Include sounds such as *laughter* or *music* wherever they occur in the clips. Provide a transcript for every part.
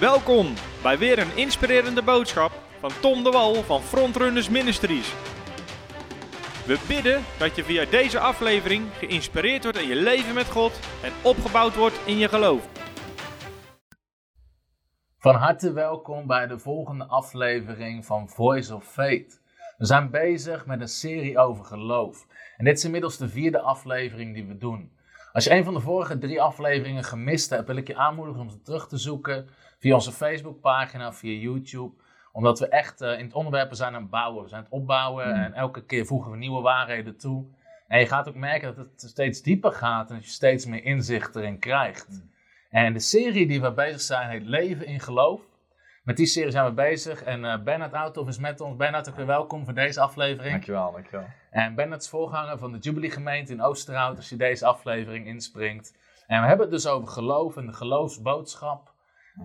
Welkom bij weer een inspirerende boodschap van Tom de Wal van Frontrunners Ministries. We bidden dat je via deze aflevering geïnspireerd wordt in je leven met God en opgebouwd wordt in je geloof. Van harte welkom bij de volgende aflevering van Voice of Faith. We zijn bezig met een serie over geloof. En dit is inmiddels de vierde aflevering die we doen. Als je een van de vorige drie afleveringen gemist hebt, wil ik je aanmoedigen om ze terug te zoeken via onze Facebookpagina, via YouTube. Omdat we echt uh, in het onderwerpen zijn aan het bouwen. We zijn het opbouwen en elke keer voegen we nieuwe waarheden toe. En je gaat ook merken dat het steeds dieper gaat en dat je steeds meer inzicht erin krijgt. En de serie die we bezig zijn heet Leven in Geloof. Met die serie zijn we bezig en uh, Bernard Outhoff is met ons. Bernard, ook weer welkom voor deze aflevering. Dankjewel, dankjewel. En Bernard is voorganger van de Jubilee gemeente in Oosterhout als je deze aflevering inspringt. En we hebben het dus over geloof en de geloofsboodschap.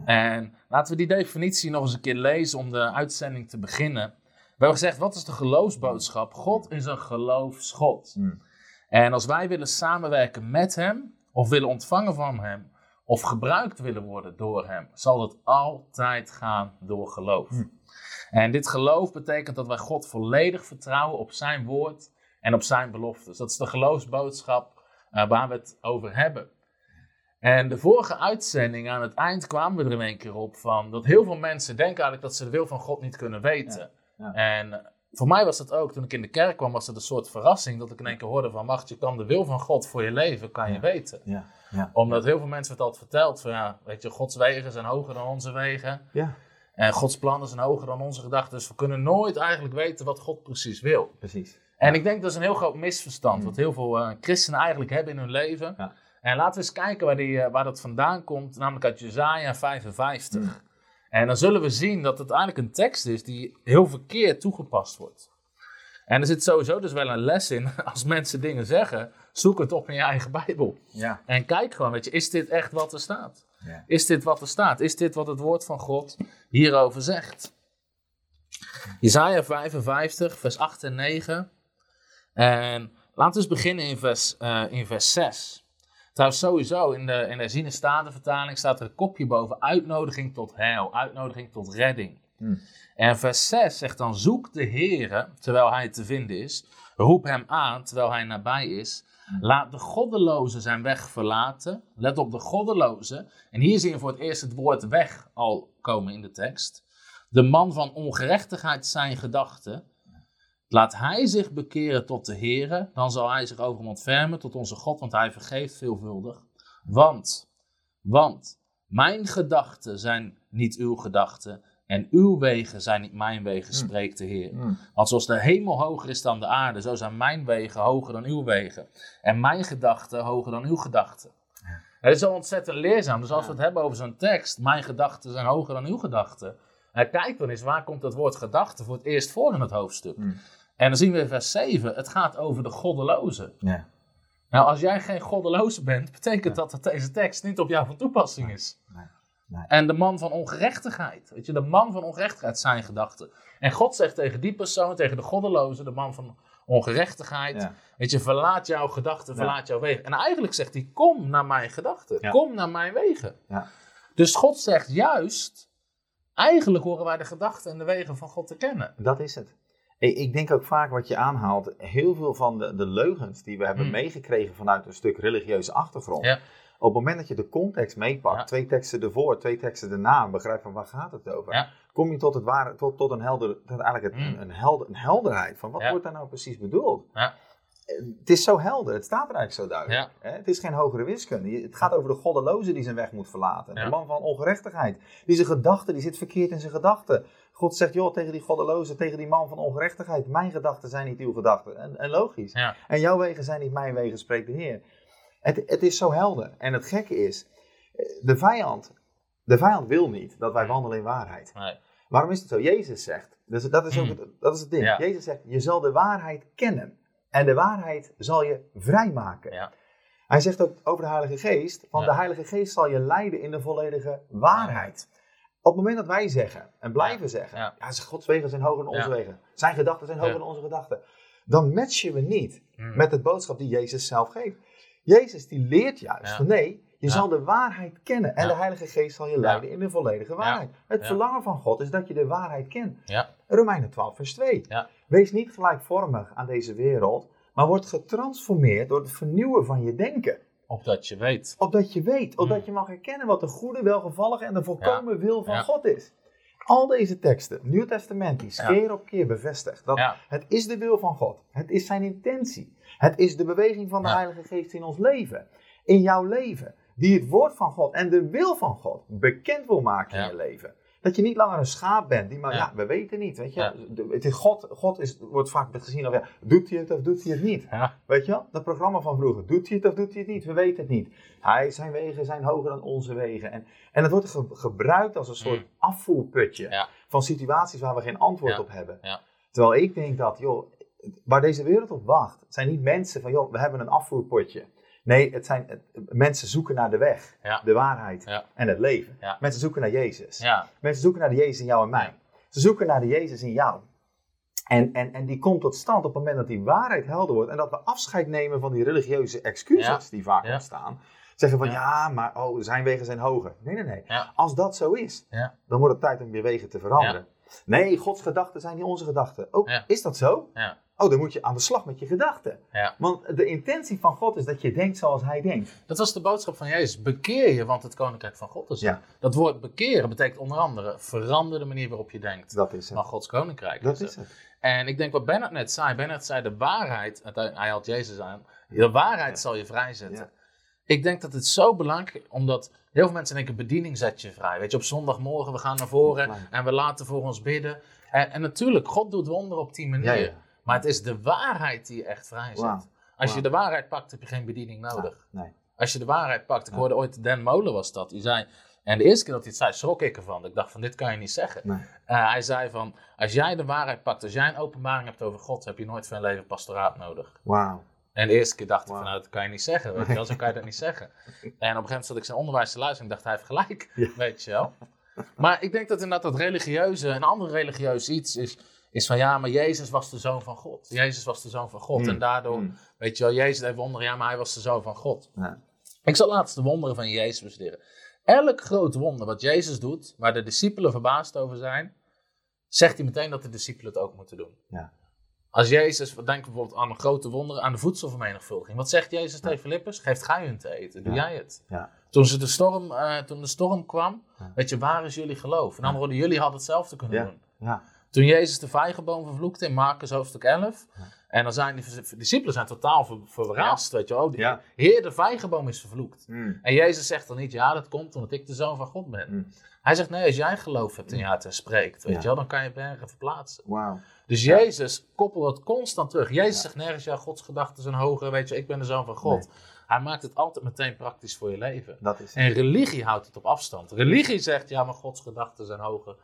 En laten we die definitie nog eens een keer lezen om de uitzending te beginnen. We hebben gezegd, wat is de geloofsboodschap? God is een geloofsgod. Mm. En als wij willen samenwerken met hem, of willen ontvangen van hem, of gebruikt willen worden door hem, zal het altijd gaan door geloof. Hmm. En dit geloof betekent dat wij God volledig vertrouwen op zijn woord en op zijn beloftes. Dat is de geloofsboodschap uh, waar we het over hebben. En de vorige uitzending, aan het eind kwamen we er in één keer op van dat heel veel mensen denken eigenlijk dat ze de wil van God niet kunnen weten. Ja, ja. En voor mij was dat ook, toen ik in de kerk kwam, was het een soort verrassing dat ik in één keer hoorde van wacht, je kan de wil van God voor je leven, kan je Ja. weten. Ja, ja. Omdat heel veel mensen het altijd verteld van ja, weet je, Gods wegen zijn hoger dan onze wegen. Ja, En Gods plannen zijn hoger dan onze gedachten. Dus we kunnen nooit eigenlijk weten wat God precies wil. precies. En ik denk dat is een heel groot misverstand. Mm. Wat heel veel eh, christenen eigenlijk hebben in hun leven. En laten we eens kijken waar, die, eh, waar dat vandaan komt. Namelijk uit Jezaja 55. Mm. En dan zullen we zien dat het eigenlijk een tekst is die heel verkeerd toegepast wordt. En er zit sowieso dus wel een les in. *laughs* Als mensen dingen zeggen, zoek het op in je eigen Bijbel. Ja. En kijk gewoon, weet je, is dit echt wat er staat? Ja. Is dit wat er staat? Is dit wat het woord van God hierover zegt? Jezaja 55, vers 8 en 9. En laten we eens beginnen in vers, eh, in vers 6. Trouwens, sowieso in de, in de herziene statenvertaling staat er een kopje boven uitnodiging tot heil, uitnodiging tot redding. Hmm. En vers 6 zegt dan: Zoek de Heere terwijl hij te vinden is. Roep hem aan terwijl hij nabij is. Laat de goddeloze zijn weg verlaten. Let op de goddeloze. En hier zien we voor het eerst het woord weg al komen in de tekst. De man van ongerechtigheid zijn gedachten. Laat hij zich bekeren tot de Heere, dan zal hij zich over hem ontfermen tot onze God, want hij vergeeft veelvuldig. Want, want, mijn gedachten zijn niet uw gedachten en uw wegen zijn niet mijn wegen, spreekt de Heer. Mm. Want zoals de hemel hoger is dan de aarde, zo zijn mijn wegen hoger dan uw wegen. En mijn gedachten hoger dan uw gedachten. Het is zo ontzettend leerzaam. Dus als we het hebben over zo'n tekst, mijn gedachten zijn hoger dan uw gedachten. En kijk dan eens, waar komt het woord gedachte voor het eerst voor in het hoofdstuk? En dan zien we in vers 7, het gaat over de goddeloze. Ja. Nou, als jij geen goddeloze bent, betekent dat dat deze tekst niet op jou van toepassing is. Nee, nee. En de man van ongerechtigheid, weet je, de man van ongerechtigheid zijn gedachten. En God zegt tegen die persoon, tegen de goddeloze, de man van ongerechtigheid, Ja. weet je, verlaat jouw gedachten, verlaat jouw wegen. En eigenlijk zegt hij, kom naar mijn gedachten, Ja. kom naar mijn wegen. Ja. Dus God zegt juist, eigenlijk horen wij de gedachten en de wegen van God te kennen. Dat is het. Ik, ik denk ook vaak wat je aanhaalt, heel veel van de, de leugens die we hebben Mm. meegekregen vanuit een stuk religieuze achtergrond. Ja. Op het moment dat je de context meepakt, Ja. twee teksten ervoor, twee teksten erna, en begrijpt van waar gaat het over, Ja. kom je tot, het ware, tot, tot, een, helder, tot eigenlijk het, Mm. een, een, helder, een helderheid van wat wordt daar nou precies bedoeld. Ja. Het is zo helder, het staat er eigenlijk zo duidelijk. Ja. Het is geen hogere wiskunde. Het gaat over de goddeloze die zijn weg moet verlaten. Ja. De man van ongerechtigheid. Die zijn gedachten, die zit verkeerd in zijn gedachten. God zegt, joh, tegen die goddeloze, tegen die man van ongerechtigheid. Mijn gedachten zijn niet uw gedachten. En, en logisch. Ja. En jouw wegen zijn niet mijn wegen, spreekt de Heer. Het, het is zo helder. En het gekke is, eh, de vijand, de vijand wil niet dat wij wandelen in waarheid. Nee. Waarom is het zo? Jezus zegt, dus dat is ook Mm. het, dat is het ding. Jezus zegt, je zal de waarheid kennen. En de waarheid zal je vrijmaken. Ja. Hij zegt ook over de Heilige Geest, van Ja. de Heilige Geest zal je leiden in de volledige waarheid. Op het moment dat wij zeggen en blijven zeggen, Ja. Gods wegen zijn hoger dan onze wegen. Zijn gedachten zijn hoger dan onze gedachten. Dan matchen we niet Mm. met het boodschap die Jezus zelf geeft. Jezus die leert juist van nee, Je Ja. zal de waarheid kennen. En Ja. de Heilige Geest zal je leiden in de volledige waarheid. Het verlangen van God is dat je de waarheid kent. Ja. Romeinen 12, vers 2. Ja. Wees niet gelijkvormig aan deze wereld, maar word getransformeerd door het vernieuwen van je denken. Opdat je weet. Opdat je weet, opdat Mm. je mag herkennen wat de goede, welgevallige en de volkomen wil van. God is. Al deze teksten, Nieuw Testamentisch, keer op keer bevestigd dat het is de wil van God. Het is zijn intentie. Het is de beweging van de. Heilige Geest in ons leven. In jouw leven. Die het woord van God en de wil van God bekend wil maken Ja. in je leven. Dat je niet langer een schaap bent. Die maar, ja, Ja. we weten niet. Weet je? Ja. Het is God, God is, wordt vaak gezien als, ja, doet hij het of doet hij het niet? Ja. Weet je wel? Dat programma van vroeger. Doet hij het of doet hij het niet? We weten het niet. Hij, zijn wegen zijn hoger dan onze wegen. En, en het wordt ge- gebruikt als een soort Mm. afvoerputje van situaties waar we geen antwoord op hebben. Terwijl ik denk dat, joh, waar deze wereld op wacht, zijn niet mensen van, joh, we hebben een afvoerpotje. Nee, het zijn het- mensen zoeken naar de weg, Ja. de waarheid Ja. en het leven. Ja. Mensen zoeken naar Jezus. Mensen zoeken naar de Jezus in jou en mij. Ze zoeken naar de Jezus in jou. En, en, en die komt tot stand op het moment dat die waarheid helder wordt en dat we afscheid nemen van die religieuze excuses die vaak ontstaan. Zeggen van ja. Maar oh, zijn wegen zijn hoger. Nee, nee, nee. Als dat zo is, dan wordt het tijd om je wegen te veranderen. Nee, Gods gedachten zijn niet onze gedachten. Oh, Ja. is dat zo? Ja. Oh, dan moet je aan de slag met je gedachten. Ja. Want de intentie van God is dat je denkt zoals Hij denkt. Dat was de boodschap van Jezus. Bekeer je, want het koninkrijk van God is er. Ja. Dat woord bekeren betekent onder andere verander de manier waarop je denkt. Dat is het. Maar Gods koninkrijk Dat is is het. En ik denk wat Bernard net zei. Bernard zei de waarheid. Hij had Jezus aan. De waarheid zal je vrijzetten. Ik denk dat het zo belangrijk is, omdat heel veel mensen denken bediening zet je vrij. Weet je, op zondagmorgen we gaan naar voren en we laten voor ons bidden. En, en natuurlijk, God doet wonderen op die manier. Maar het is de waarheid die je echt vrijzet. Wauw. Als je de waarheid pakt, heb je geen bediening nodig. Nee. Als je de waarheid pakt, ik hoorde ooit Dan Molen was dat. Die zei, en de eerste keer dat hij het zei, schrok ik ervan. Ik dacht van, dit kan je niet zeggen. Nee. Eh, hij zei van, als jij de waarheid pakt, als jij een openbaring hebt over God, heb je nooit voor een leven pastoraat nodig. Wauw. En de eerste keer dacht ik van, nou, dat kan je niet zeggen. Weet je wel, zo kan je dat niet zeggen. *laughs* En op een gegeven moment zat ik zijn onderwijs te luisteren en ik dacht, hij heeft gelijk. Ja. Weet je wel. Maar ik denk dat inderdaad dat religieuze, een ander religieus iets is, is van, ja, maar Jezus was de zoon van God. Jezus was de zoon van God. Mm. En daardoor, Mm. weet je wel, Jezus heeft wonderen, ja, maar hij was de zoon van God. Ja. Ik zal laatst de wonderen van Jezus bestuderen. Elk groot wonder wat Jezus doet, waar de discipelen verbaasd over zijn, zegt hij meteen dat de discipelen het ook moeten doen. Ja. Als Jezus, denk bijvoorbeeld aan een grote wonderen, aan de voedselvermenigvuldiging. Wat zegt Jezus tegen Filippus? Geeft gij hun te eten, doe Ja. jij het. Ja. Toen, ze de storm, eh, toen de storm kwam, weet je, waar is jullie geloof? En andere woorden, jullie hadden hetzelfde kunnen doen. Ja. Toen Jezus de vijgenboom vervloekte in Marcus hoofdstuk 11. Ja. En dan zijn die discipelen zijn totaal ver, verraast, weet je wel. Die- Ja. Heer, de vijgenboom is vervloekt. Mm. En Jezus zegt dan niet, ja, dat komt omdat ik de zoon van God ben. Mm. Hij zegt, nee, als jij geloof hebt en ja, het spreekt, weet Ja. je wel, dan kan je bergen verplaatsen. Wauw. Dus. Jezus koppelt het constant terug. Jezus zegt nergens, ja, Gods gedachten zijn hoger, weet je, ik ben de zoon van God. Hij maakt het altijd meteen praktisch voor je leven. Dat is. En religie houdt het op afstand. Religie zegt, ja, maar Gods gedachten zijn hoger.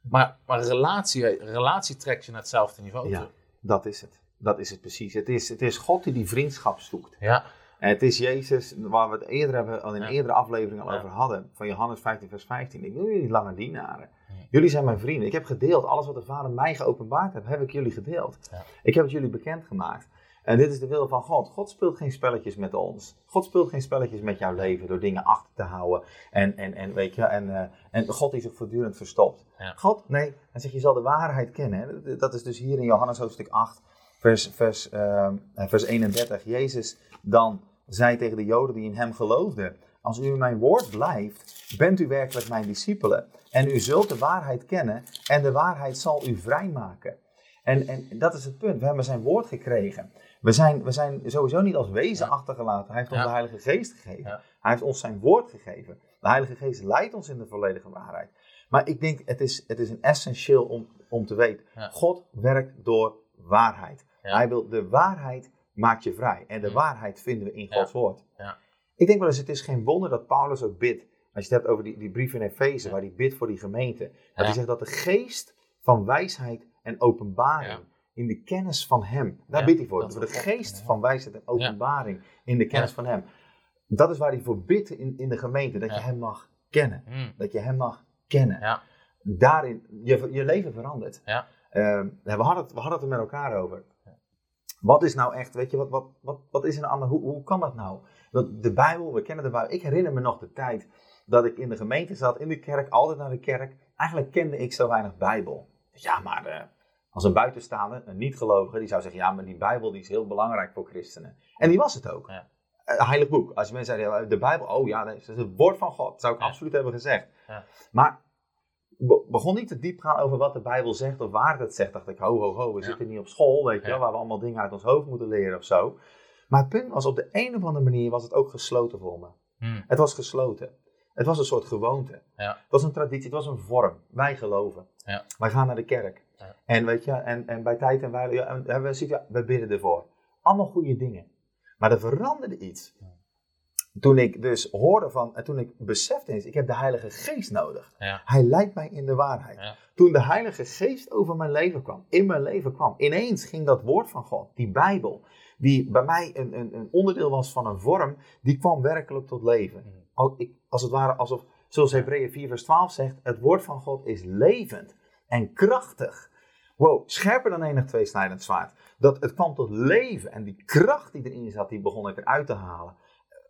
Maar, maar relatie, relatie trekt je naar hetzelfde niveau Ja. toe. Dat is het. Dat is het precies. Het is, het is God die die vriendschap zoekt. Ja, En het is Jezus, waar we het eerder hebben, al in een Ja. eerdere aflevering al Ja. over hadden, van Johannes 15, vers 15. Ik wil jullie niet langer dienaren. Jullie zijn mijn vrienden. Ik heb gedeeld, alles wat de Vader mij geopenbaard heeft, heb ik jullie gedeeld. Ik heb het jullie bekendgemaakt. En dit is de wil van God. God speelt geen spelletjes met ons. God speelt geen spelletjes met jouw leven door dingen achter te houden. En, en, en, weet je, en, eh, en God die zich voortdurend verstopt. Ja. God, nee, hij zegt je zal de waarheid kennen. hè. Dat is dus hier in Johannes hoofdstuk 8, vers, vers, ehm, eh, vers 31. Jezus dan zei tegen de Joden die in hem geloofden: Als u in mijn woord blijft, bent u werkelijk mijn discipelen. En u zult de waarheid kennen en de waarheid zal u vrijmaken. En, en dat is het punt. We hebben zijn woord gekregen. We zijn, we zijn sowieso niet als wezen Ja. achtergelaten. Hij heeft ons de Heilige Geest gegeven. Hij heeft ons zijn woord gegeven. De Heilige Geest leidt ons in de volledige waarheid. Maar ik denk, het is, het is een essentieel om, om te weten. God werkt door waarheid. Hij wil, de waarheid maakt je vrij. En de Mm. waarheid vinden we in. Gods woord. Ja. Ik denk wel eens, het is geen wonder dat Paulus ook bidt. Als je het hebt over die, die brief in Efeze, waar hij bidt voor die gemeente. Dat hij zegt dat de geest van wijsheid en openbaring. In de kennis van hem. Daar Ja, bidt hij voor. dat de geest Ja. van wijsheid en openbaring in de kennis van hem. Dat is waar hij voor bidt in, in de gemeente. Dat je hem mag kennen. Mm. Dat je hem mag kennen. Ja. Daarin, je, je leven verandert. Ja. Ehm, we, hadden het, we hadden het er met elkaar over. Wat is nou echt, weet je, wat, wat, wat, wat is er nou aan de, hoe, hoe kan dat nou? Dat de Bijbel, we kennen de Bijbel. Ik herinner me nog de tijd dat ik in de gemeente zat, in de kerk, altijd naar de kerk. Eigenlijk kende ik zo weinig Bijbel. Ja, maar eh, als een buitenstaander, een niet-gelovige, die zou zeggen, ja, maar die Bijbel die is heel belangrijk voor christenen. En die was het ook. Ja. Een heilig boek. Als je mensen zeiden, de Bijbel, oh ja, dat is het woord van God. Dat zou ik Ja. absoluut hebben gezegd. Ja. Maar be- begon niet te diep gaan over wat de Bijbel zegt of waar het zegt. Dacht ik, ho, ho, ho, we zitten niet op school, weet je waar we allemaal dingen uit ons hoofd moeten leren of zo. Maar het punt was, op de een of andere manier was het ook gesloten voor me. Hmm. Het was gesloten. Het was een soort gewoonte. Ja. Het was een traditie, het was een vorm. Wij geloven. Ja. Wij gaan naar de kerk. En weet je, en, en bij tijd en wijle, ja, en we bidden ervoor. Allemaal goede dingen. Maar er veranderde iets. Toen ik dus hoorde van, en toen ik besefte eens, ik heb de Heilige Geest nodig. Ja. Hij leidt mij in de waarheid. Ja. Toen de Heilige Geest over mijn leven kwam, in mijn leven kwam, ineens ging dat woord van God, die Bijbel, die bij mij een, een, een onderdeel was van een vorm, die kwam werkelijk tot leven. Mm. Als, ik, als het ware alsof, zoals Hebreeën 4 vers 12 zegt, het woord van God is levend en krachtig. Wow, scherper dan enig tweesnijdend zwaard. Dat het kwam tot leven en die kracht die erin zat, die begon ik eruit te halen.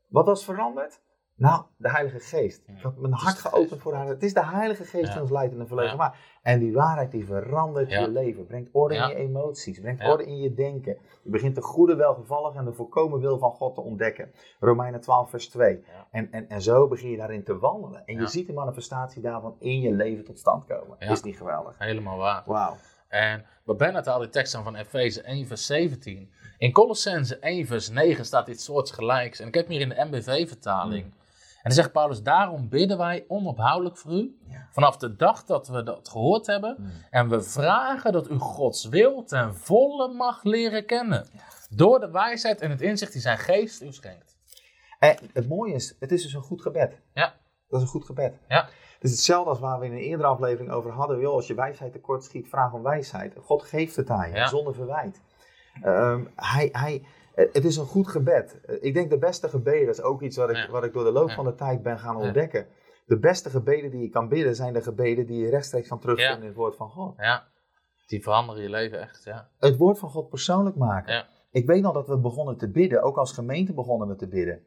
Wat was veranderd? Nou, de Heilige Geest. Ik had mijn hart geopend voor haar. Het is de Heilige Geest die ons leidt in een Ja. waar. En die waarheid die verandert Ja. je leven. Brengt orde Ja. in je emoties. Brengt orde in je denken. Je begint de goede, welgevallige en de volkomen wil van God te ontdekken. Romeinen 12 vers 2. Ja. En, en, en zo begin je daarin te wandelen. En je ziet de manifestatie daarvan in je leven tot stand komen. Is niet geweldig? Helemaal waar. Wauw. En wat Bernard haalt die tekst aan van Efeze 1 vers 17. In Colossense 1 vers 9 staat iets soortgelijks. En ik heb hem hier in de MBV-vertaling. En dan zegt Paulus, daarom bidden wij onophoudelijk voor u. Ja. Vanaf de dag dat we dat gehoord hebben. Mm. En we vragen dat u Gods wil ten volle mag leren kennen. Door de wijsheid en het inzicht die zijn geest u schenkt. En het mooie is, het is dus een goed gebed. Ja. Dat is een goed gebed. Ja. Het is hetzelfde als waar we in een eerdere aflevering over hadden. Joh, als je wijsheid tekort schiet, vraag om wijsheid. God geeft het aan je, Ja. zonder verwijt. Ehm, hij, hij, eh, het is een goed gebed. Eh, Ik denk de beste gebeden, dat is ook iets wat ik, Ja. wat ik door de loop Ja. van de tijd ben gaan ontdekken. De beste gebeden die je kan bidden, zijn de gebeden die je rechtstreeks kan terugvinden in het woord van God. Ja, die veranderen je leven echt. Ja. Het woord van God persoonlijk maken. Ik weet nog dat we begonnen te bidden, ook als gemeente begonnen we te bidden.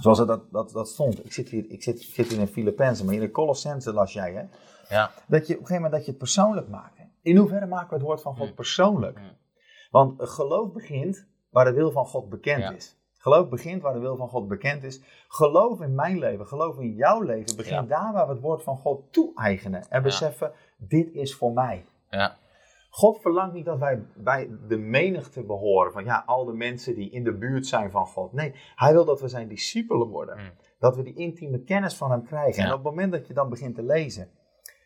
Zoals dat, dat, dat stond. Ik zit hier, ik zit, ik zit hier in Filippenzen, maar in de Colossense las jij, hè? Ja. Dat je op een gegeven moment dat je het persoonlijk maakt. hè. In hoeverre maken we het woord van God Mm. persoonlijk? Mm. Want geloof begint waar de wil van God bekend Ja. is. Geloof begint waar de wil van God bekend is. Geloof in mijn leven, geloof in jouw leven. Begin Ja. daar waar we het woord van God toe-eigenen. En beseffen, dit is voor mij. Ja. God verlangt niet dat wij bij de menigte behoren. Van ja, al de mensen die in de buurt zijn van God. Nee, hij wil dat we zijn discipelen worden. Mm. Dat we die intieme kennis van hem krijgen. Ja. En op het moment dat je dan begint te lezen.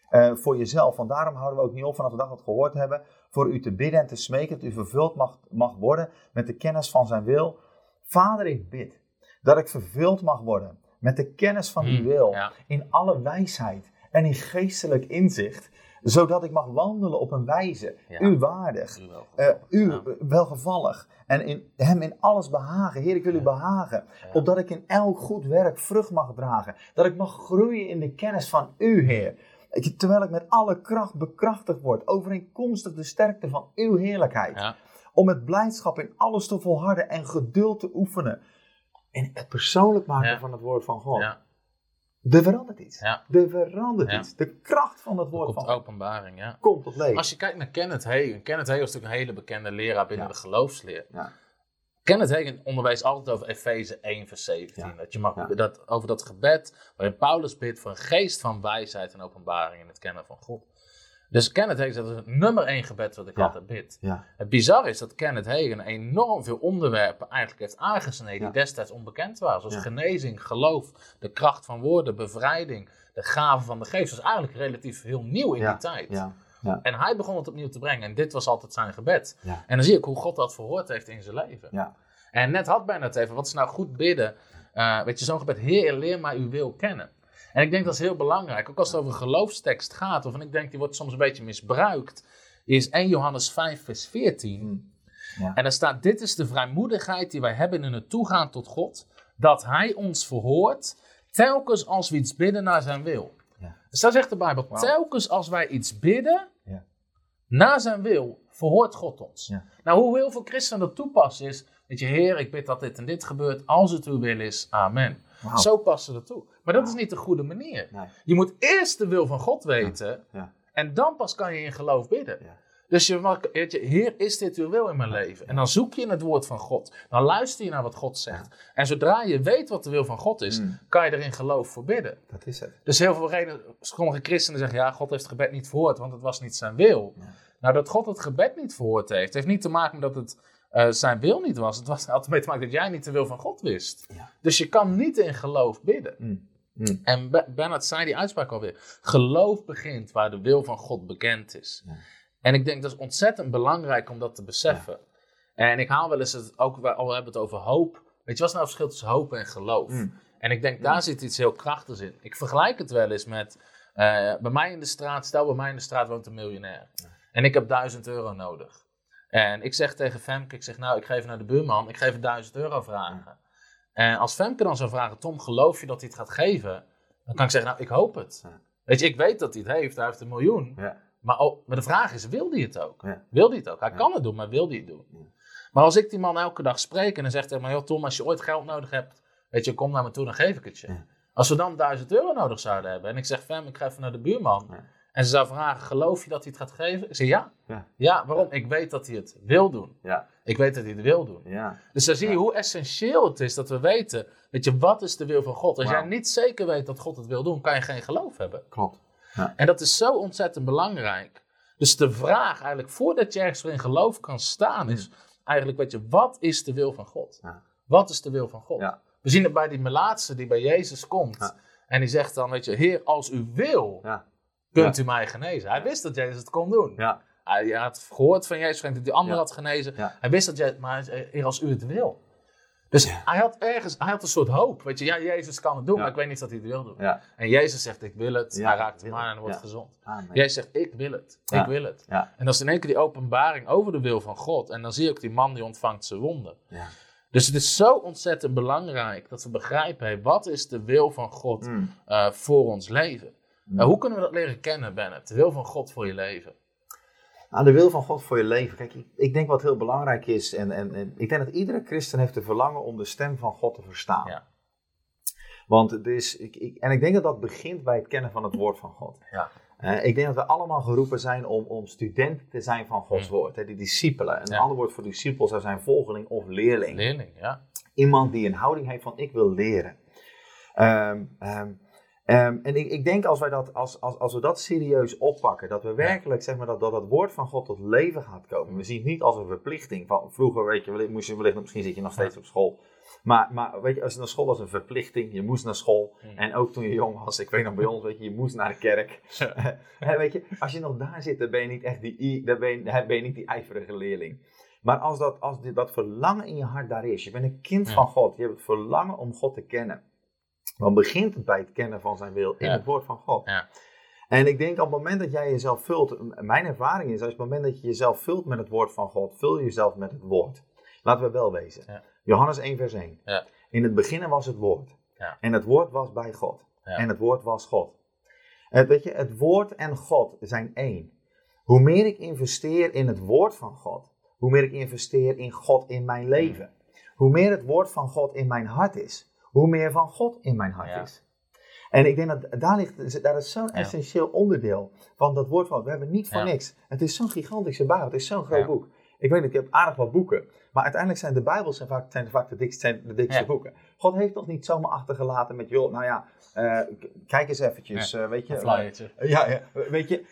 eh, voor jezelf. Want daarom houden we ook niet op vanaf de dag dat we gehoord hebben. Voor u te bidden en te smeken. Dat u vervuld mag, mag worden met de kennis van zijn wil. Vader, ik bid dat ik vervuld mag worden met de kennis van uw Mm. wil. Ja. In alle wijsheid en in geestelijk inzicht. Zodat ik mag wandelen op een wijze. Ja. U waardig. U wel. Eh, u Ja. welgevallig. En in hem in alles behagen. Heer, ik wil u behagen. Opdat ik in elk goed werk vrucht mag dragen. Dat ik mag groeien in de kennis van u, Heer. Terwijl ik met alle kracht bekrachtigd word. Overeenkomstig de sterkte van uw heerlijkheid. Om met blijdschap in alles te volharden en geduld te oefenen. En het persoonlijk maken van het woord van God. Er verandert iets. Ja. Er verandert Ja. iets. De kracht van het Er woord komt van openbaring, ja. komt tot leven. Als je kijkt naar Kenneth Hagin. Kenneth Hagin is natuurlijk een hele bekende leraar binnen Ja. de geloofsleer. Ja. Kenneth Hagin onderwijst altijd over Efeze 1 vers 17. Ja. Dat je mag, dat, over dat gebed waarin Paulus bidt voor een geest van wijsheid en openbaring in het kennen van God. Dus Kenneth zegt, dat is het nummer één gebed wat ik Ja. altijd bid. Ja. Het bizar is dat Kenneth Hagin enorm veel onderwerpen eigenlijk heeft aangesneden Ja. die destijds onbekend waren. Zoals genezing, geloof, de kracht van woorden, bevrijding, de gaven van de geest. Dat is eigenlijk relatief heel nieuw in die tijd. Ja. En hij begon het opnieuw te brengen. En dit was altijd zijn gebed. En dan zie ik hoe God dat verhoord heeft in zijn leven. Ja. En net had bijna het even, wat is nou goed bidden? Eh, weet je, zo'n gebed, Heer, leer mij uw wil kennen. En ik denk dat is heel belangrijk. Ook als het over geloofstekst gaat, of en ik denk die wordt soms een beetje misbruikt, is 1 Johannes 5 vers 14. Mm. Ja. En daar staat, dit is de vrijmoedigheid die wij hebben in het toegaan tot God, dat hij ons verhoort, telkens als we iets bidden naar zijn wil. Ja. Dus daar zegt de Bijbel, telkens als wij iets bidden, Ja. naar zijn wil, verhoort God ons. Nou, hoe heel veel christenen dat toepassen is, Weet je, Heer, ik bid dat dit en dit gebeurt. Als het uw wil is, amen. Zo passen we er toe. Maar dat is niet de goede manier. Nee. Je moet eerst de wil van God weten. Ja. En dan pas kan je in geloof bidden. Ja. Dus je mag, weet je, Heer, is dit uw wil in mijn leven? En dan zoek je in het woord van God. Dan luister je naar wat God zegt. En zodra je weet wat de wil van God is, Mm. kan je er in geloof voor bidden. Dat is het. Dus heel veel reden, sommige christenen zeggen, ja, God heeft het gebed niet verhoord, want het was niet zijn wil. Ja. Nou, dat God het gebed niet verhoord heeft, heeft niet te maken met dat het eh, zijn wil niet was. Het was altijd mee te maken dat jij niet de wil van God wist. Ja. Dus je kan niet in geloof bidden. Mm. Mm. En Be- Bernard zei die uitspraak alweer. Geloof begint waar de wil van God bekend is. Ja. En ik denk dat is ontzettend belangrijk om dat te beseffen. En ik haal wel eens het ook, we al hebben het over hoop. Weet je, wat is nou het verschil tussen hoop en geloof? Mm. En ik denk, daar zit iets heel krachtigs in. Ik vergelijk het wel eens met, eh, bij mij in de straat, stel bij mij in de straat woont een miljonair. En ik heb 1000 euro nodig. En ik zeg tegen Femke, ik zeg nou, ik ga even naar de buurman, ik ga even 1000 euro vragen. En als Femke dan zou vragen, Tom, geloof je dat hij het gaat geven? Dan kan ik zeggen, nou, ik hoop het. Weet je, ik weet dat hij het heeft, hij heeft een miljoen. Ja. Maar, oh, maar de vraag is, wil hij het ook? Ja. Wil hij het ook? Hij Ja. kan het doen, maar wil hij het doen? Maar als ik die man elke dag spreek en dan zegt hij, maar joh Tom, als je ooit geld nodig hebt, weet je, kom naar me toe, dan geef ik het je. Als we dan 1000 euro nodig zouden hebben en ik zeg, Fem, ik ga even naar de buurman. En ze zou vragen, geloof je dat hij het gaat geven? Ik zeg, ja. Ja. Ja, waarom? Ik weet dat hij het wil doen. Ja. Ik weet dat hij het wil doen. Ja. Dus dan zie je hoe essentieel het is dat we weten, weet je, wat is de wil van God? Als jij niet zeker weet dat God het wil doen, kan je geen geloof hebben. Klopt. En dat is zo ontzettend belangrijk. Dus de vraag eigenlijk, voordat je ergens in geloof kan staan, is eigenlijk, weet je, wat is de wil van God? Wat is de wil van God? We zien het bij die melaatse die bij Jezus komt. En die zegt dan, weet je, Heer, als u wil, Ja. Kunt u mij genezen. Hij wist dat Jezus het kon doen. Ja. Hij had gehoord van Jezus, dat die ander had genezen. Hij wist dat Jezus, maar als u het wil. Dus Ja. hij had ergens, hij had een soort hoop. Weet je, ja, Jezus kan het doen, Ja. maar ik weet niet dat hij het wil doen. Ja. En Jezus zegt, ik wil het. Hij raakt hem wil aan het. en wordt gezond. Jezus zegt, ik wil het. Ik wil het. En dat is in één keer die openbaring over de wil van God. En dan zie je ook die man die ontvangt zijn wonden. Ja. Dus het is zo ontzettend belangrijk dat we begrijpen, hey, wat is de wil van God Mm. eh, voor ons leven? Mm. Eh, hoe kunnen we dat leren kennen, Bennett? De wil van God voor je leven. Aan de wil van God voor je leven. Kijk, ik, ik denk wat heel belangrijk is, en, en, en ik denk dat iedere christen heeft de verlangen om de stem van God te verstaan. Ja. Want het is, ik, ik, en ik denk dat dat begint bij het kennen van het woord van God. Ja. Eh, ik denk dat we allemaal geroepen zijn om, om studenten te zijn van Gods Mm. woord. Hè, die discipelen. Een Ja. ander woord voor discipel zou zijn volgeling of leerling. Leerling, ja. Iemand die een houding heeft van ik wil leren. Ehm, ehm, en ik, ik denk als, wij dat, als, als, als we dat serieus oppakken, dat we werkelijk zeg maar, dat, dat het woord van God tot leven gaat komen. We zien het niet als een verplichting. Van, vroeger weet je, moest je wellicht, misschien zit je nog steeds op school. Maar, maar weet je, als je naar school was een verplichting, je moest naar school. En ook toen je jong was, ik weet nog bij ons, weet je, je moest naar de kerk. *laughs* Weet je, als je nog daar zit, dan ben je niet echt die, dan ben je, ben je niet die ijverige leerling. Maar als, dat, als dit, dat verlangen in je hart daar is, je bent een kind Ja. van God, je hebt het verlangen om God te kennen. Dan begint het bij het kennen van zijn wil in Ja. het woord van God. Ja. En ik denk op het moment dat jij jezelf vult, mijn ervaring is, als op het moment dat je jezelf vult met het woord van God, vul je jezelf met het woord. Laten we wel wezen. Ja. Johannes 1 vers 1. Ja. In het begin was het woord. Ja. En het woord was bij God. En het woord was God. Het, weet je, het woord en God zijn één. Hoe meer ik investeer in het woord van God, hoe meer ik investeer in God in mijn leven. Hoe meer het woord van God in mijn hart is, hoe meer van God in mijn hart Ja. is. En ik denk dat daar, ligt, daar is zo'n Ja. essentieel onderdeel van dat woord van. We hebben niet voor Ja. niks. Het is zo'n gigantische Bijbel. Het is zo'n groot boek. Ik weet niet, ik heb aardig wat boeken. Maar uiteindelijk zijn de Bijbels zijn vaak, zijn vaak de dikste, zijn de dikste Ja. boeken. God heeft ons niet zomaar achtergelaten met, joh, nou ja, eh, kijk eens eventjes, eh, weet je. Een eh, ja, ja, weet je,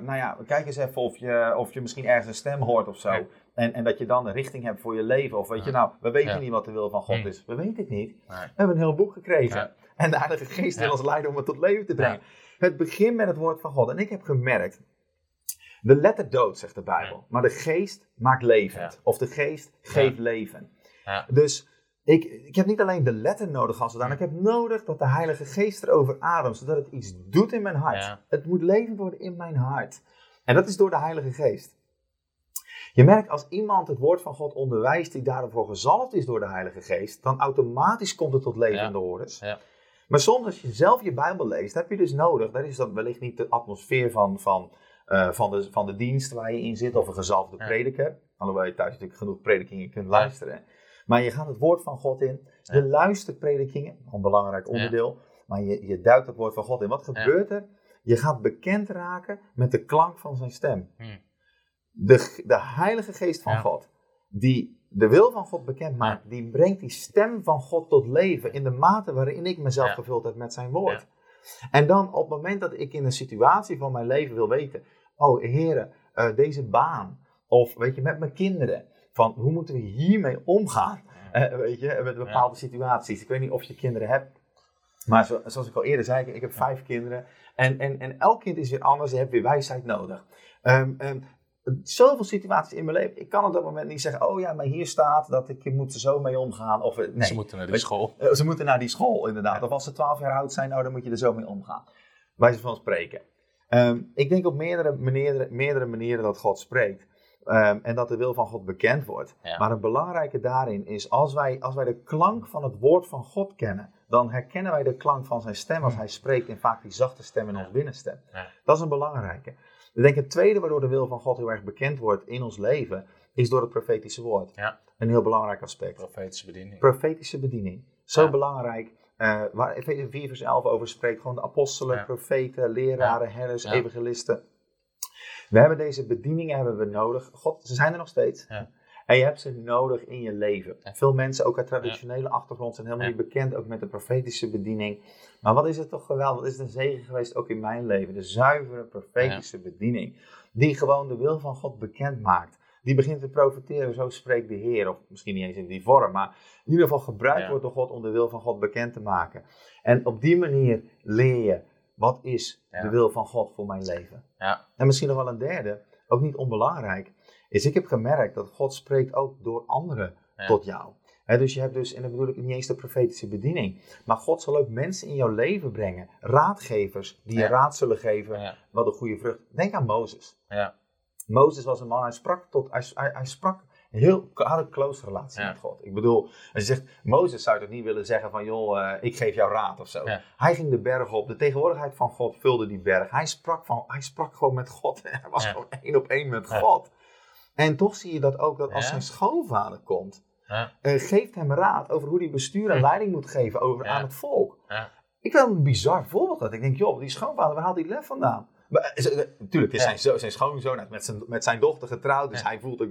nou ja, kijk eens even of je, of je misschien ergens een stem hoort of zo. En, en dat je dan een richting hebt voor je leven. Of weet je, nou, we weten Ja. niet wat de wil van God Hm. is. We weten het niet. Nee. We hebben een heel boek gekregen. Ja. En de Heilige Geest wil ons leiden om het tot leven te brengen. Het begint met het woord van God. En ik heb gemerkt, de letter dood, zegt de Bijbel. Maar de geest maakt levend. Of de geest geeft leven. Dus ik, ik heb niet alleen de letter nodig als zodanig. Ik heb nodig dat de Heilige Geest erover ademt. Zodat het iets doet in mijn hart. Het moet levend worden in mijn hart. En dat is door de Heilige Geest. Je merkt als iemand het woord van God onderwijst die daarvoor gezalfd is door de Heilige Geest, dan automatisch komt het tot leven Ja. in de hordes. Ja. Maar soms als je zelf je Bijbel leest, heb je dus nodig, dat is dan wellicht niet de atmosfeer van, van, eh, van, de, van de dienst waar je in zit, of een gezalfde Ja. prediker, alhoewel je thuis natuurlijk genoeg predikingen kunt luisteren. Maar je gaat het woord van God in. Je luistert predikingen, een belangrijk onderdeel. Maar je, je duikt het woord van God in. Wat gebeurt er? Je gaat bekend raken met de klank van zijn stem. Hmm. De, de Heilige Geest van Ja. God, die de wil van God bekend maakt, die brengt die stem van God tot leven in de mate waarin ik mezelf Ja. gevuld heb met zijn woord. En dan op het moment dat ik in een situatie van mijn leven wil weten, oh heren, eh, deze baan, of weet je, met mijn kinderen, van hoe moeten we hiermee omgaan, *laughs* Eh, weet je, met bepaalde situaties. Ik weet niet of je kinderen hebt, maar zo- zoals ik al eerder zei, ik, ik heb vijf kinderen. En, en, en elk kind is weer anders, je hebt weer wijsheid nodig. Ehm, ehm, zoveel situaties in mijn leven, ik kan op dat moment niet zeggen, oh ja, maar hier staat dat ik je moet er zo mee omgaan. Of, eh, nee, Ze moeten naar Weet- school. eh, ze moeten naar die school, inderdaad. Of als ze 12 jaar oud zijn, nou, dan moet je er zo mee omgaan. Wijze van spreken. Ehm, ik denk op meerdere, meerdere, meerdere manieren dat God spreekt. Ehm, en dat de wil van God bekend wordt. Ja. Maar het belangrijke daarin is, als wij, als wij de klank van het woord van God kennen, dan herkennen wij de klank van zijn stem als hij spreekt in vaak die zachte stem in ons binnenstem. Dat is een belangrijke. Ik denk het tweede waardoor de wil van God heel erg bekend wordt in ons leven, is door het profetische woord. Ja. Een heel belangrijk aspect. Profetische bediening. Profetische bediening. Zo Ja. belangrijk. eh, waar Efeze 4 vers 11 over spreekt. Gewoon de apostelen, Ja. profeten, leraren, herders, Ja. evangelisten. We hebben deze bedieningen hebben we nodig. God, ze zijn er nog steeds. Ja. En je hebt ze nodig in je leven. Ja. Veel mensen, ook uit traditionele achtergrond, zijn helemaal Ja. niet bekend ook met de profetische bediening. Maar wat is het toch geweldig? Wat is het een zegen geweest ook in mijn leven? De zuivere profetische bediening. Die gewoon de wil van God bekend maakt. Die begint te profiteren, zo spreekt de Heer. Of misschien niet eens in die vorm, maar in ieder geval gebruikt Ja. wordt door God om de wil van God bekend te maken. En op die manier leer je, wat is Ja. de wil van God voor mijn leven? Ja. En misschien nog wel een derde, ook niet onbelangrijk, is ik heb gemerkt dat God spreekt ook door anderen Ja. tot jou. Dus je hebt dus, en dan bedoel ik niet eens de profetische bediening, maar God zal ook mensen in jouw leven brengen, raadgevers, die je raad zullen geven Ja. wat een goede vrucht. Denk aan Mozes. Ja. Mozes was een man, hij sprak tot, hij, hij, hij sprak een heel, had een close relatie met God. Ik bedoel, als je zegt, Mozes zou toch niet willen zeggen van, joh, eh, ik geef jou raad of zo. Hij ging de berg op, de tegenwoordigheid van God vulde die berg. Hij sprak, van, hij sprak gewoon met God, *laughs* hij was gewoon één op één met. God. En toch zie je dat ook, dat als zijn schoonvader komt, Ja. eh, geeft hem raad over hoe hij bestuur en Hm. leiding moet geven over, aan het volk. Ja. Ik vind dat een bizar voorbeeld. Dat ik denk, joh, die schoonvader, waar haalt die lef vandaan? Maar, eh, eh, natuurlijk, is zijn, zo- zijn schoonzoon, is met zijn, met zijn dochter getrouwd, dus Ja. hij voelt ook...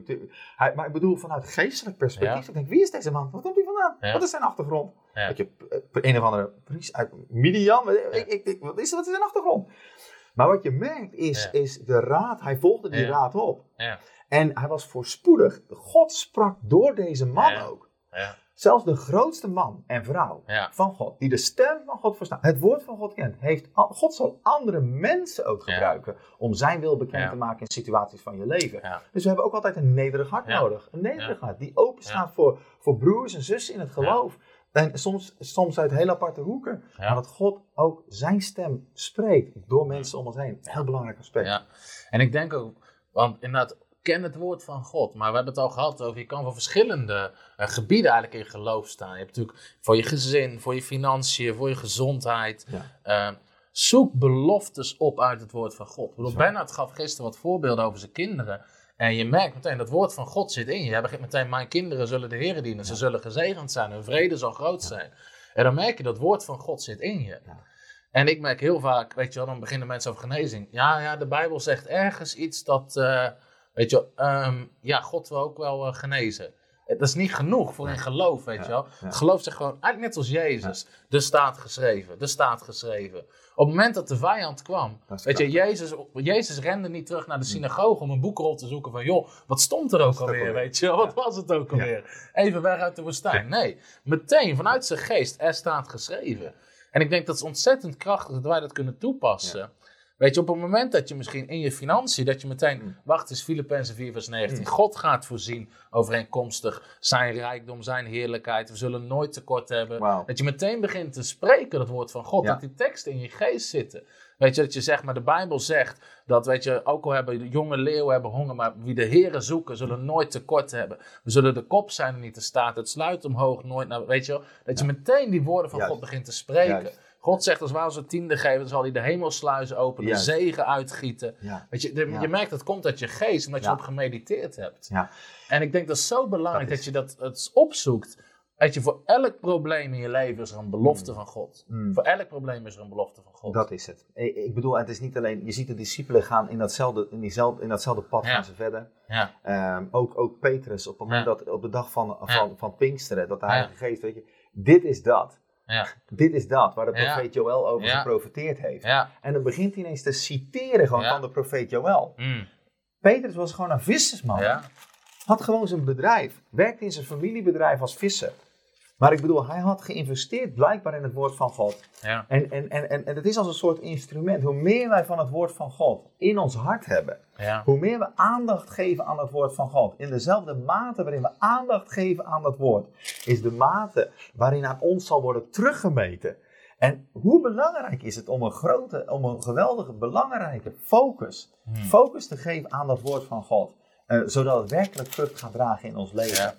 Hij, maar ik bedoel, vanuit geestelijk perspectief, Ja. ik denk, wie is deze man? Waar komt hij vandaan? Ja. Wat is zijn achtergrond? Dat je een of andere priest uit Midian, ik, ik, ik, wat, is, wat is zijn achtergrond? Maar wat je merkt is, is de raad, hij volgde die raad op. En hij was voorspoedig. God sprak door deze man Ja. ook. Ja. Zelfs de grootste man en vrouw Ja. van God, die de stem van God verstaan, het woord van God kent, heeft, God zal andere mensen ook gebruiken om zijn wil bekend te maken in situaties van je leven. Dus we hebben ook altijd een nederig hart nodig. Een nederig hart die open staat voor, voor broers en zussen in het geloof. En soms, soms uit heel aparte hoeken. Ja. Maar dat God ook zijn stem spreekt door mensen om ons heen. Heel belangrijk aspect. Ja, en ik denk ook, want inderdaad, ken het woord van God. Maar we hebben het al gehad over, je kan voor verschillende eh, gebieden eigenlijk in geloof staan. Je hebt natuurlijk voor je gezin, voor je financiën, voor je gezondheid. Ja. Eh, zoek beloftes op uit het woord van God. Ik bedoel, Zo. Bernard gaf gisteren wat voorbeelden over zijn kinderen. En je merkt meteen, dat woord van God zit in je. Je begint meteen, mijn kinderen zullen de Heer dienen. Ze zullen gezegend zijn, hun vrede zal groot zijn. En dan merk je, dat woord van God zit in je. Ja. En ik merk heel vaak, weet je wel, dan beginnen mensen over genezing. Ja, ja, de Bijbel zegt ergens iets dat, eh, weet je wel, ehm, ja, God wil ook wel eh, genezen. Dat is niet genoeg voor een geloof, weet je wel. Het geloof zegt gewoon, eigenlijk net als Jezus. Er staat geschreven, er staat geschreven. Op het moment dat de vijand kwam, weet je. Jezus, Jezus rende niet terug naar de synagoge om een boekrol te zoeken van, joh, wat stond er ook alweer, alweer? weet je wel? Wat was het ook alweer? Even weg uit de woestijn. Nee, meteen vanuit zijn geest, er staat geschreven. En ik denk dat het ontzettend krachtig dat wij dat kunnen toepassen. Weet je, op het moment dat je misschien in je financiën, dat je meteen, Mm. wacht eens, Filippenzen 4 vers 19. God gaat voorzien overeenkomstig zijn rijkdom, zijn heerlijkheid. We zullen nooit tekort hebben. Dat je meteen begint te spreken, dat woord van God. Ja. Dat die teksten in je geest zitten. Weet je, dat je zegt, maar de Bijbel zegt dat, weet je, ook al hebben de jonge leeuwen hebben honger, maar wie de Heren zoeken, zullen nooit tekort hebben. We zullen de kop zijn en niet de staat. Het sluit omhoog nooit naar, weet je. Dat je meteen die woorden van Juist. God begint te spreken. Juist. God zegt, als wij onze tiende geven, dan zal hij de hemelsluizen openen, Juist. zegen uitgieten. Ja. Weet je, de- Ja. je merkt dat komt uit je geest, omdat je op gemediteerd hebt. Ja. En ik denk dat het zo belangrijk Dat dat, is- je dat het opzoekt. Dat je voor elk probleem in je leven is er een belofte van God. Mm. Voor elk probleem is er een belofte van God. Dat is het. Ik ik bedoel, het is niet alleen, je ziet de discipelen gaan in datzelfde, in diezelfde, in datzelfde pad Ja. gaan ze verder. Ja, Ehm, ook, ook Petrus, op het moment Ja. dat, op de dag van, van, van Pinksteren, dat de. Heilige Geest, weet je, dit is dat. Ja, Dit is dat, waar de profeet Joël over Ja. geprofeteerd heeft. En dan begint hij ineens te citeren gewoon van de profeet Joël. Mm. Petrus was gewoon een vissersman. Had gewoon zijn bedrijf. Werkte in zijn familiebedrijf als visser. Maar ik bedoel, hij had geïnvesteerd blijkbaar in het woord van God. ja. En, en, en, en, en het is als een soort instrument. Hoe meer wij van het woord van God in ons hart hebben, ja. hoe meer we aandacht geven aan het woord van God. In dezelfde mate waarin we aandacht geven aan dat woord, is de mate waarin aan ons zal worden teruggemeten. En hoe belangrijk is het om een grote, om een geweldige, belangrijke focus, Hmm. focus te geven aan dat woord van God. eh, zodat het werkelijk vrucht gaat dragen in ons leven. Ja.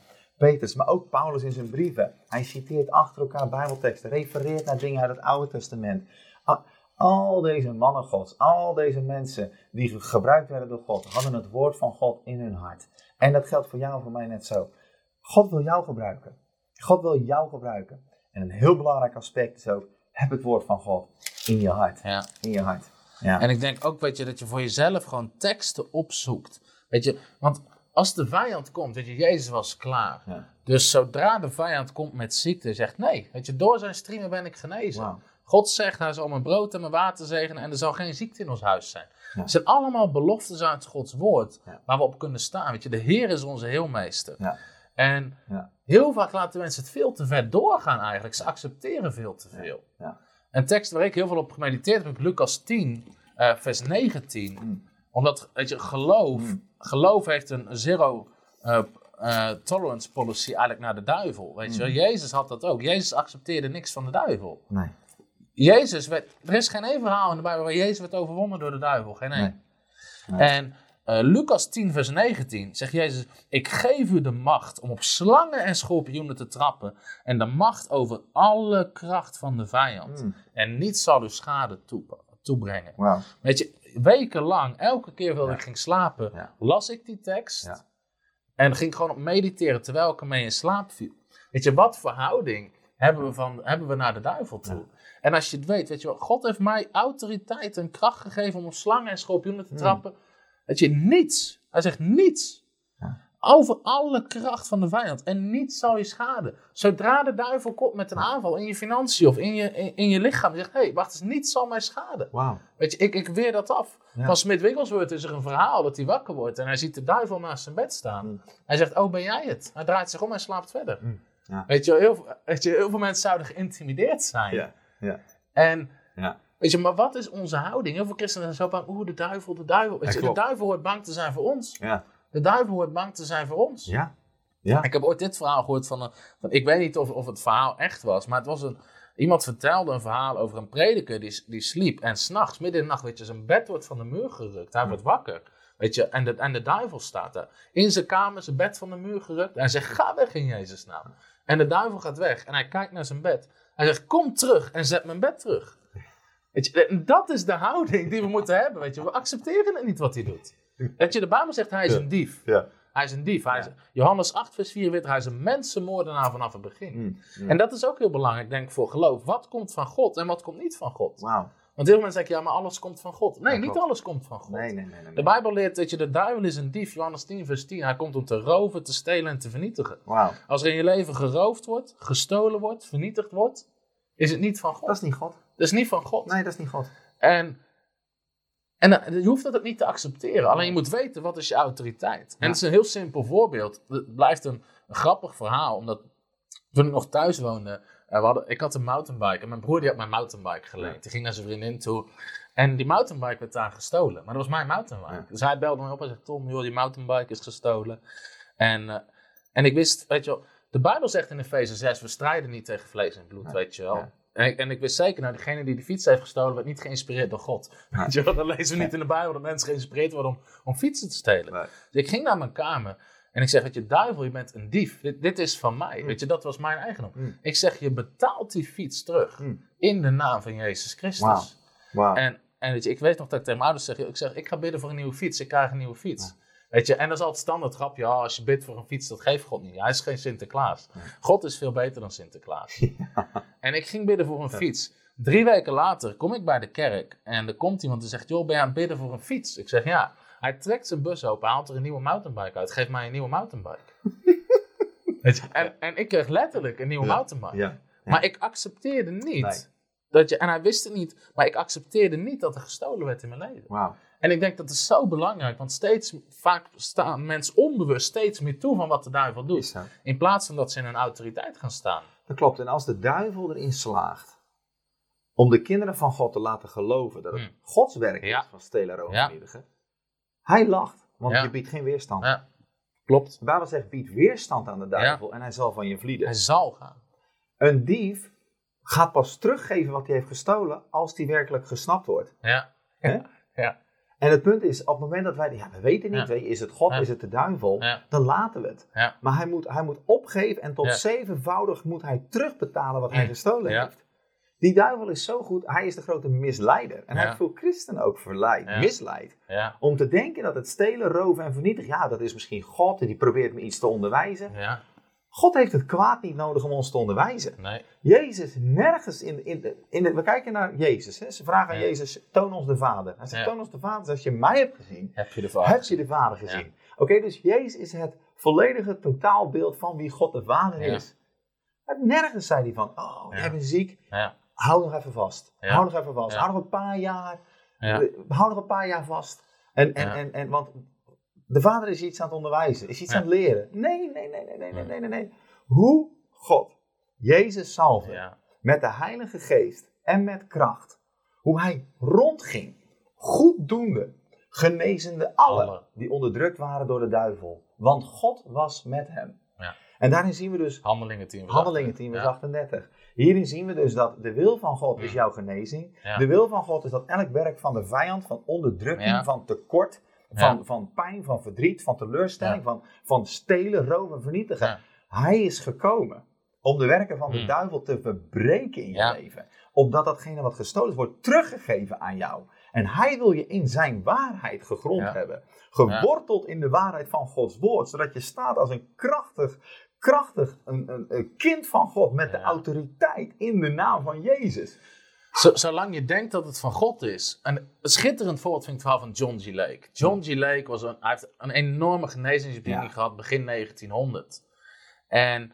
Petrus, maar ook Paulus in zijn brieven. Hij citeert achter elkaar Bijbelteksten, refereert naar dingen uit het Oude Testament. Al- Al deze mannen Gods, al deze mensen die ge- gebruikt werden door God, hadden het woord van God in hun hart. En dat geldt voor jou en voor mij net zo. God wil jou gebruiken. God wil jou gebruiken. En een heel belangrijk aspect is ook, heb het woord van God in je hart. ja. In je hart. Ja. En ik denk ook, weet je, dat je voor jezelf gewoon teksten opzoekt. Weet je, want als de vijand komt, weet je, Jezus was klaar. Ja. Dus zodra de vijand komt met ziekte, zegt nee, weet je, door zijn striemen ben ik genezen. God zegt, hij zal mijn brood en mijn water zegenen en er zal geen ziekte in ons huis zijn. Ja. Het zijn allemaal beloftes uit Gods woord, Ja. waar we op kunnen staan. Weet je, de Heer is onze heelmeester. Ja. En Ja. heel vaak laten mensen het veel te ver doorgaan eigenlijk. Ze accepteren veel te veel. Ja. Een tekst waar ik heel veel op gemediteerd heb, Lucas 10, eh, vers 19. Mm. Omdat, weet je, geloof, Mm. Geloof heeft een zero eh, eh, tolerance policy eigenlijk naar de duivel. Weet je, wel. Mm. Jezus had dat ook. Jezus accepteerde niks van de duivel. Nee. Jezus werd, er is geen één verhaal in de Bijbel waar Jezus werd overwonnen door de duivel. Geen één. Nee. En eh, Lucas 10, vers 19 zegt Jezus: Ik geef u de macht om op slangen en schorpioenen te trappen. En de macht over alle kracht van de vijand. Mm. En niets zal u schade toe- toebrengen. Weet je, wekenlang, elke keer dat Ja. ik ging slapen, Ja. las ik die tekst. Ja. En ging gewoon op mediteren terwijl ik ermee in slaap viel. Weet je, wat verhouding hebben we, van, hebben we naar de duivel toe? En als je het weet, weet je wel, God heeft mij autoriteit en kracht gegeven om op slangen en schorpioenen te Mm. trappen. Weet je, niets. Hij zegt niets. Over alle kracht van de vijand. En niets zal je schaden. Zodra de duivel komt met een aanval in je financiën of in je, in, in je lichaam. Zegt, hé, hey, wacht eens, niets zal mij schaden. Weet je, ik, ik weer dat af. Ja. Van Smit Wigglesworth is er een verhaal dat hij wakker wordt en hij ziet de duivel naast zijn bed staan. Mm. Hij zegt, oh ben jij het? Hij draait zich om en slaapt verder. Mm. Ja. Weet, je, heel, weet je, heel veel mensen zouden geïntimideerd zijn. Ja. Ja. En Ja. weet je, maar wat is onze houding? Heel veel christenen zijn zo bang, oeh de duivel, de duivel. Weet je, de duivel hoort bang te zijn voor ons. Ja. De duivel hoort bang te zijn voor ons. Ja. Ja. Ik heb ooit dit verhaal gehoord van, een, van ik weet niet of, of het verhaal echt was, maar het was een, iemand vertelde een verhaal over een prediker die, die sliep en s'nachts, midden in de nacht, weet je, zijn bed wordt van de muur gerukt. Hij wordt wakker, weet je, en de, en de duivel staat daar. In zijn kamer, zijn bed van de muur gerukt en hij zegt, ga weg in Jezus' naam. En de duivel gaat weg en hij kijkt naar zijn bed. Hij zegt, kom terug en zet mijn bed terug. Weet je, dat is de houding die we moeten hebben, weet je. We accepteren het niet wat hij doet. *laughs* Weet je, de Bijbel zegt, hij is een dief. Ja. Hij is een dief. Hij is. Johannes 8, vers 44, hij is een mensenmoordenaar vanaf het begin. Mm. Mm. En dat is ook heel belangrijk, denk ik, voor geloof. Wat komt van God en wat komt niet van God? Wauw. Want heel veel mensen zeggen, ja, maar alles komt van God. Nee, Ja, niet alles komt van God. Nee, nee, nee. nee, De. Bijbel leert dat je de duivel is een dief. Johannes 10, vers 10. Hij komt om te roven, te stelen en te vernietigen. Als er in je leven geroofd wordt, gestolen wordt, vernietigd wordt, is het niet van God. Dat is niet God. Dat is niet van God. Nee, dat is niet God. En, en eh, je hoeft dat ook niet te accepteren. Alleen je moet weten, wat is je autoriteit? En het is een heel simpel voorbeeld. Het blijft een, een grappig verhaal, omdat toen ik nog thuis woonde, eh, we hadden, ik had een mountainbike en mijn broer die had mijn mountainbike geleend. Ja. Die ging naar zijn vriendin toe en die mountainbike werd daar gestolen. Maar dat was mijn mountainbike. Ja. Dus hij belde me op en zei, Tom, joh, die mountainbike is gestolen. En, eh, en ik wist, weet je wel, de Bijbel zegt in Efeze 6, we strijden niet tegen vlees en bloed, weet je wel. En, ik, en ik wist zeker, nou, degene die de fiets heeft gestolen, werd niet geïnspireerd door God. *laughs* Weet je wel, lezen we niet in de Bijbel dat mensen geïnspireerd worden om, om fietsen te stelen. Nee. Dus ik ging naar mijn kamer En ik zeg, weet je, duivel, je bent een dief. Dit, dit is van mij. Weet je, dat was mijn eigendom. Mm. Ik zeg, je betaalt die fiets terug. Mm. In de naam van Jezus Christus. En, en weet je, ik weet nog dat ik tegen mijn ouders zeg, ik zeg, ik ga bidden voor een nieuwe fiets. Ik krijg een nieuwe fiets. Weet je, en dat is altijd standaard grapje. Ja, als je bidt voor een fiets, dat geeft God niet. Hij is geen Sinterklaas. God is veel beter dan Sinterklaas. *laughs* En ik ging bidden voor een fiets. Drie weken later kom ik bij de kerk en er komt iemand die zegt, joh, ben je aan het bidden voor een fiets? Ik zeg, ja. Hij trekt zijn bus open, haalt er een nieuwe mountainbike uit. Geef mij een nieuwe mountainbike. *laughs* Weet je, en, en ik kreeg letterlijk een nieuwe Ja. mountainbike. Ja. Maar ik accepteerde niet. Nee. Dat je, en hij wist het niet, maar ik accepteerde niet dat er gestolen werd in mijn leven. Wauw. En ik denk dat is zo belangrijk, want steeds vaak staan mensen onbewust steeds meer toe van wat de duivel doet. In plaats van dat ze in hun autoriteit gaan staan. Dat klopt. En als de duivel erin slaagt om de kinderen van God te laten geloven dat het Mm. Gods werk Ja. is van stelen, roven Ja. en vernietigen, hij lacht, want Ja. je biedt geen weerstand. Ja, klopt. De Bijbel zegt, bied weerstand aan de duivel en hij zal van je vlieden. Hij zal gaan. Een dief gaat pas teruggeven wat hij heeft gestolen als die werkelijk gesnapt wordt. Ja. Ja. En het punt is, op het moment dat wij, ja, we weten niet, Ja. weet je, is het God, Ja. is het de duivel, dan laten we het. Maar hij moet, hij moet opgeven en tot zevenvoudig moet hij terugbetalen wat hij gestolen heeft. Die duivel is zo goed, hij is de grote misleider. En hij heeft veel christenen ook verleid, misleid. Om te denken dat het stelen, roven en vernietigen, ja, dat is misschien God en die probeert me iets te onderwijzen. God heeft het kwaad niet nodig om ons te onderwijzen. Nee. Jezus, nergens in, in, in de, we kijken naar Jezus. Hè? Ze vragen aan. Jezus, toon ons de Vader. Hij zegt, Ja. toon ons de Vader. Dus als je mij hebt gezien, Heb je de heb vraag? je de Vader gezien. Oké, dus Jezus is het volledige totaalbeeld van wie God de Vader is. Nergens zei hij van, oh, jij bent ziek, Ja. hou nog even vast. Hou nog even vast. Hou nog een paar jaar. Ja. Hou nog een paar jaar vast. En, en, en, en, want de vader is iets aan het onderwijzen, is iets aan het leren. Nee, nee, nee, nee, nee, nee, nee, nee. nee. Hoe God Jezus salve, met de Heilige Geest en met kracht. Hoe hij rondging, goeddoende, genezende allen alle. die onderdrukt waren door de duivel. Want God was met hem. Ja. En daarin zien we dus... Handelingen 10 38. Hierin zien we dus dat de wil van God is jouw genezing. De wil van God is dat elk werk van de vijand, van onderdrukking, van tekort van, Ja. van pijn, van verdriet, van teleurstelling, Ja. van, van stelen, roven, vernietigen. Ja. Hij is gekomen om de werken van de Mm. duivel te verbreken in je leven. Opdat datgene wat gestolen wordt teruggegeven aan jou. En hij wil je in zijn waarheid gegrond hebben. Geworteld in de waarheid van Gods woord. Zodat je staat als een krachtig, krachtig een, een, een kind van God. Met de autoriteit in de naam van Jezus. Zo- zolang je denkt dat het van God is. En een schitterend voorbeeld vind ik het verhaal van John G. Lake. John G. Lake was een, hij heeft een enorme genezingsbediening Ja. gehad begin 1900. En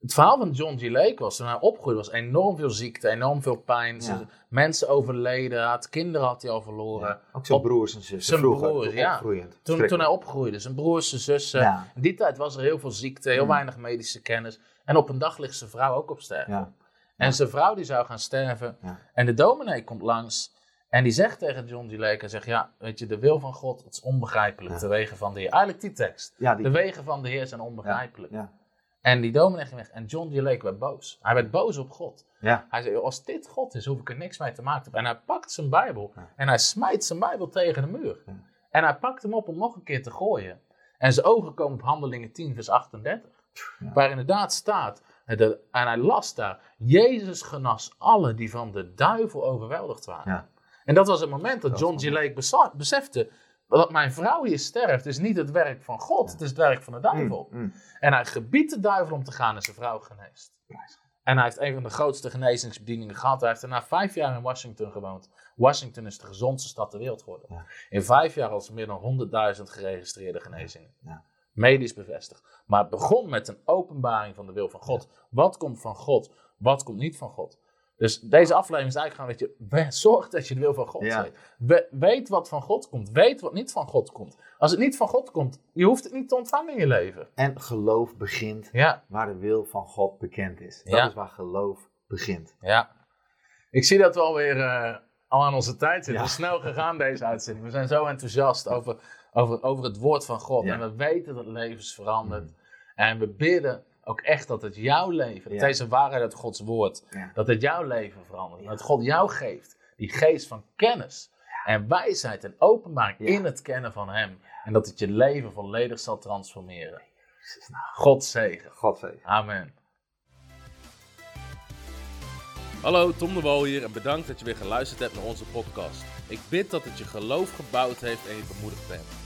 het verhaal van John G. Lake was, toen hij opgroeide, was enorm veel ziekte, enorm veel pijn. Ja. Mensen overleden, had kinderen had hij al verloren. Ook zijn Op- broers en zussen. zijn vroeger, broers, ja. Toen, toen hij opgroeide, zijn broers, zijn zussen. Ja. In die tijd was er heel veel ziekte, heel Mm. weinig medische kennis. En op een dag ligt zijn vrouw ook op sterven. En zijn vrouw die zou gaan sterven. En de dominee komt langs. En die zegt tegen John D. Lake, hij zegt, ja, weet je, de wil van God, het is onbegrijpelijk. Ja. De wegen van de Heer. Eigenlijk die tekst. Ja, die, De wegen van de Heer zijn onbegrijpelijk. ja. En die dominee ging weg. En John D. Lake werd boos. Hij werd boos op God. Ja. Hij zei, "Joh, als dit God is, hoef ik er niks mee te maken te hebben. En hij pakt zijn Bijbel. En hij smijt zijn Bijbel tegen de muur. En hij pakt hem op om nog een keer te gooien. En zijn ogen komen op Handelingen 10, vers 38. Ja. Waar inderdaad staat, en hij las daar, Jezus genas alle die van de duivel overweldigd waren. Ja. En dat was het moment dat Dat John G. Lake besefte, dat mijn vrouw hier sterft, is niet het werk van God, het is het werk van de duivel. Mm, mm. En hij gebiedt de duivel om te gaan en zijn vrouw geneest. En hij heeft een van de grootste genezingsbedieningen gehad. Hij heeft daarna vijf jaar in Washington gewoond. Washington is de gezondste stad ter wereld geworden. Ja. In vijf jaar al meer dan 100.000 geregistreerde genezingen. Ja. Medisch bevestigd. Maar het begon met een openbaring van de wil van God. Wat komt van God? Wat komt niet van God? Dus deze aflevering is eigenlijk gewoon, weet je, *laughs* we- zorg dat je de wil van God Ja. weet. We- weet wat van God komt. Weet wat niet van God komt. Als het niet van God komt, je hoeft het niet te ontvangen in je leven. En geloof begint Ja, waar de wil van God bekend is. Dat Ja. is waar geloof begint. Ja. Ik zie dat we alweer eh al aan onze tijd zitten. Het is snel gegaan deze uitzending. We zijn zo enthousiast over, over, over het woord van God. Ja. En we weten dat levens verandert. En we bidden ook echt dat het jouw leven, dat Ja. deze waarheid uit Gods woord, Ja. dat het jouw leven verandert. Ja. Dat God jou geeft, die geest van kennis en wijsheid en openbaring Ja. in het kennen van Hem. En dat het je leven volledig zal transformeren. God zegen. God zegen. Amen. Hallo, Tom de Wol hier en bedankt dat je weer geluisterd hebt naar onze podcast. Ik bid dat het je geloof gebouwd heeft en je bemoedigd bent.